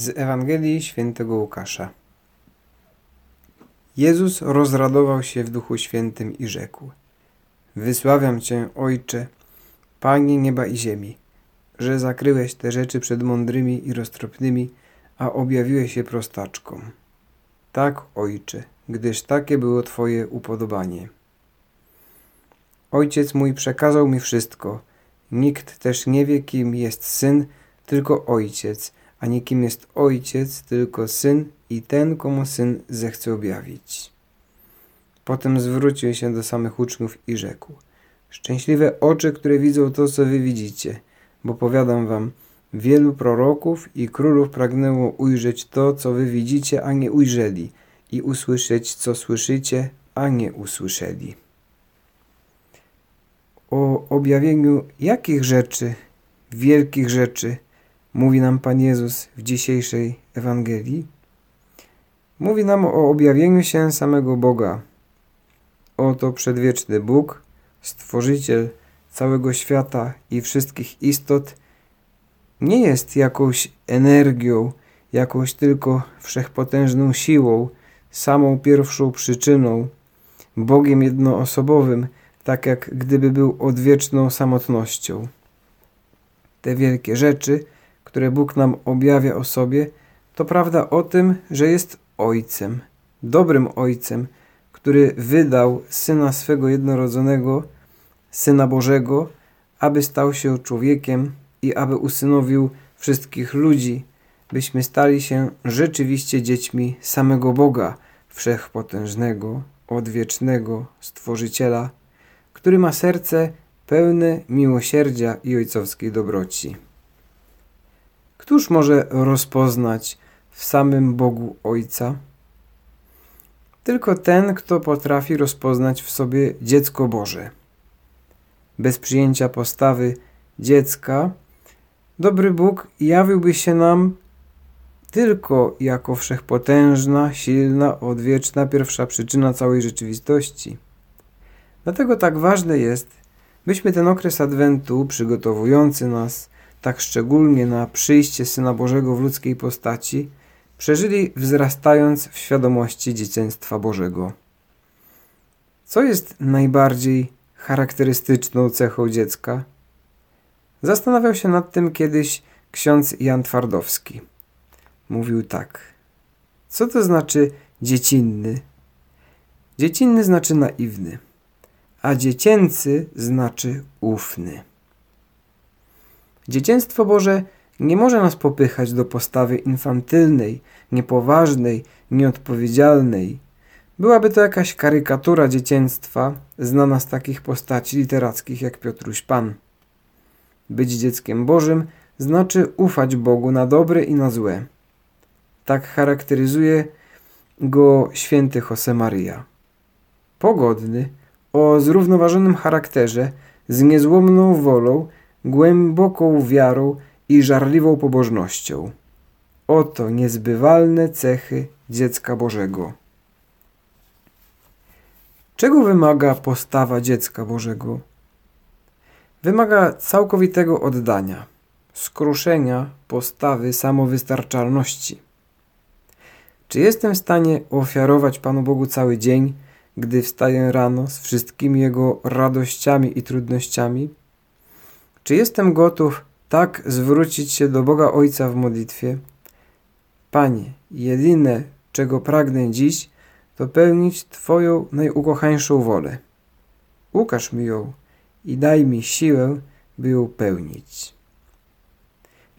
Z Ewangelii Świętego Łukasza. Jezus rozradował się w Duchu Świętym i rzekł: Wysławiam Cię, Ojcze, Panie nieba i ziemi, że zakryłeś te rzeczy przed mądrymi i roztropnymi, a objawiłeś je prostaczkom. Tak, Ojcze, gdyż takie było Twoje upodobanie. Ojciec mój przekazał mi wszystko. Nikt też nie wie, kim jest Syn, tylko Ojciec, a nie kim jest Ojciec, tylko Syn i ten, komu Syn zechce objawić. Potem zwrócił się do samych uczniów i rzekł Szczęśliwe oczy, które widzą to, co wy widzicie, bo powiadam wam, wielu proroków i królów pragnęło ujrzeć to, co wy widzicie, a nie ujrzeli, i usłyszeć, co słyszycie, a nie usłyszeli. O objawieniu jakich rzeczy, wielkich rzeczy, mówi nam Pan Jezus w dzisiejszej Ewangelii? Mówi nam o objawieniu się samego Boga. Oto przedwieczny Bóg, Stworzyciel całego świata i wszystkich istot, nie jest jakąś energią, jakąś tylko wszechpotężną siłą, samą pierwszą przyczyną, Bogiem jednoosobowym, tak jak gdyby był odwieczną samotnością. Te wielkie rzeczy, które Bóg nam objawia o sobie, to prawda o tym, że jest Ojcem, dobrym Ojcem, który wydał Syna swego jednorodzonego, Syna Bożego, aby stał się człowiekiem i aby usynowił wszystkich ludzi, byśmy stali się rzeczywiście dziećmi samego Boga, wszechpotężnego, odwiecznego Stworzyciela, który ma serce pełne miłosierdzia i ojcowskiej dobroci. Któż może rozpoznać w samym Bogu Ojca? Tylko ten, kto potrafi rozpoznać w sobie dziecko Boże. Bez przyjęcia postawy dziecka, dobry Bóg jawiłby się nam tylko jako wszechpotężna, silna, odwieczna pierwsza przyczyna całej rzeczywistości. Dlatego tak ważne jest, byśmy ten okres Adwentu, przygotowujący nas tak szczególnie na przyjście Syna Bożego w ludzkiej postaci, przeżyli wzrastając w świadomości dzieciństwa Bożego. Co jest najbardziej charakterystyczną cechą dziecka? Zastanawiał się nad tym kiedyś ksiądz Jan Twardowski. Mówił tak. Co to znaczy dziecinny? Dziecinny znaczy naiwny a dziecięcy znaczy ufny. Dzieciństwo Boże nie może nas popychać do postawy infantylnej, niepoważnej, nieodpowiedzialnej. Byłaby to jakaś karykatura dzieciństwa, znana z takich postaci literackich jak Piotruś Pan. Być dzieckiem Bożym znaczy ufać Bogu na dobre i na złe. Tak charakteryzuje go święty Josemaria. Pogodny, o zrównoważonym charakterze, z niezłomną wolą, głęboką wiarą i żarliwą pobożnością. Oto niezbywalne cechy dziecka Bożego. Czego wymaga postawa dziecka Bożego? Wymaga całkowitego oddania, skruszenia postawy samowystarczalności. Czy jestem w stanie ofiarować Panu Bogu cały dzień, gdy wstaję rano z wszystkimi jego radościami i trudnościami? Czy jestem gotów tak zwrócić się do Boga Ojca w modlitwie? Panie, jedyne, czego pragnę dziś, to pełnić Twoją najukochańszą wolę. Ukaż mi ją i daj mi siłę, by ją pełnić.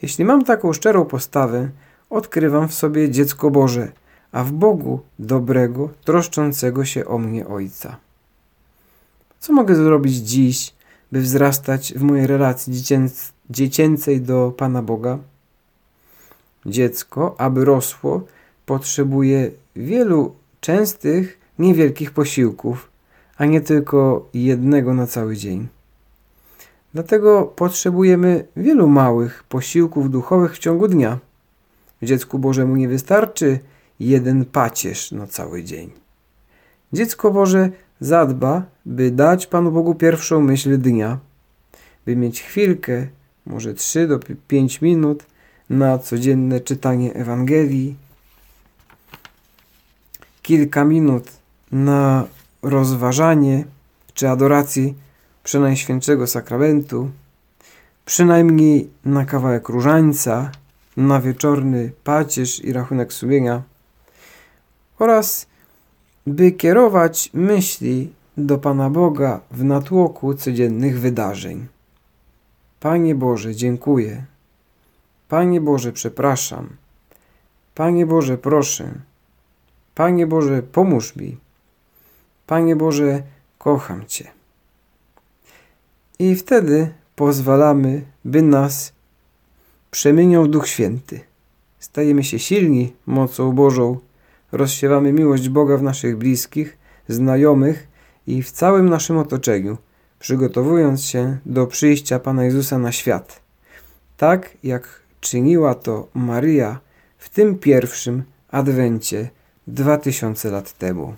Jeśli mam taką szczerą postawę, odkrywam w sobie dziecko Boże – a w Bogu dobrego, troszczącego się o mnie Ojca. Co mogę zrobić dziś, by wzrastać w mojej relacji dziecięcej do Pana Boga? Dziecko, aby rosło, potrzebuje wielu częstych, niewielkich posiłków, a nie tylko jednego na cały dzień. Dlatego potrzebujemy wielu małych posiłków duchowych w ciągu dnia. Dziecku Bożemu nie wystarczy jeden pacierz na cały dzień. Dziecko Boże zadba, by dać Panu Bogu pierwszą myśl dnia, by mieć chwilkę, może 3 do 5 minut, na codzienne czytanie Ewangelii, kilka minut na rozważanie czy adoracji Przenajświętszego Sakramentu, przynajmniej na kawałek różańca, na wieczorny pacierz i rachunek sumienia oraz by kierować myśli do Pana Boga w natłoku codziennych wydarzeń. Panie Boże, dziękuję. Panie Boże, przepraszam. Panie Boże, proszę. Panie Boże, pomóż mi. Panie Boże, kocham Cię. I wtedy pozwalamy, by nas przemieniał Duch Święty. Stajemy się silni mocą Bożą, rozsiewamy miłość Boga w naszych bliskich, znajomych i w całym naszym otoczeniu, przygotowując się do przyjścia Pana Jezusa na świat. Tak jak czyniła to Maryja w tym pierwszym adwencie dwa tysiące lat temu.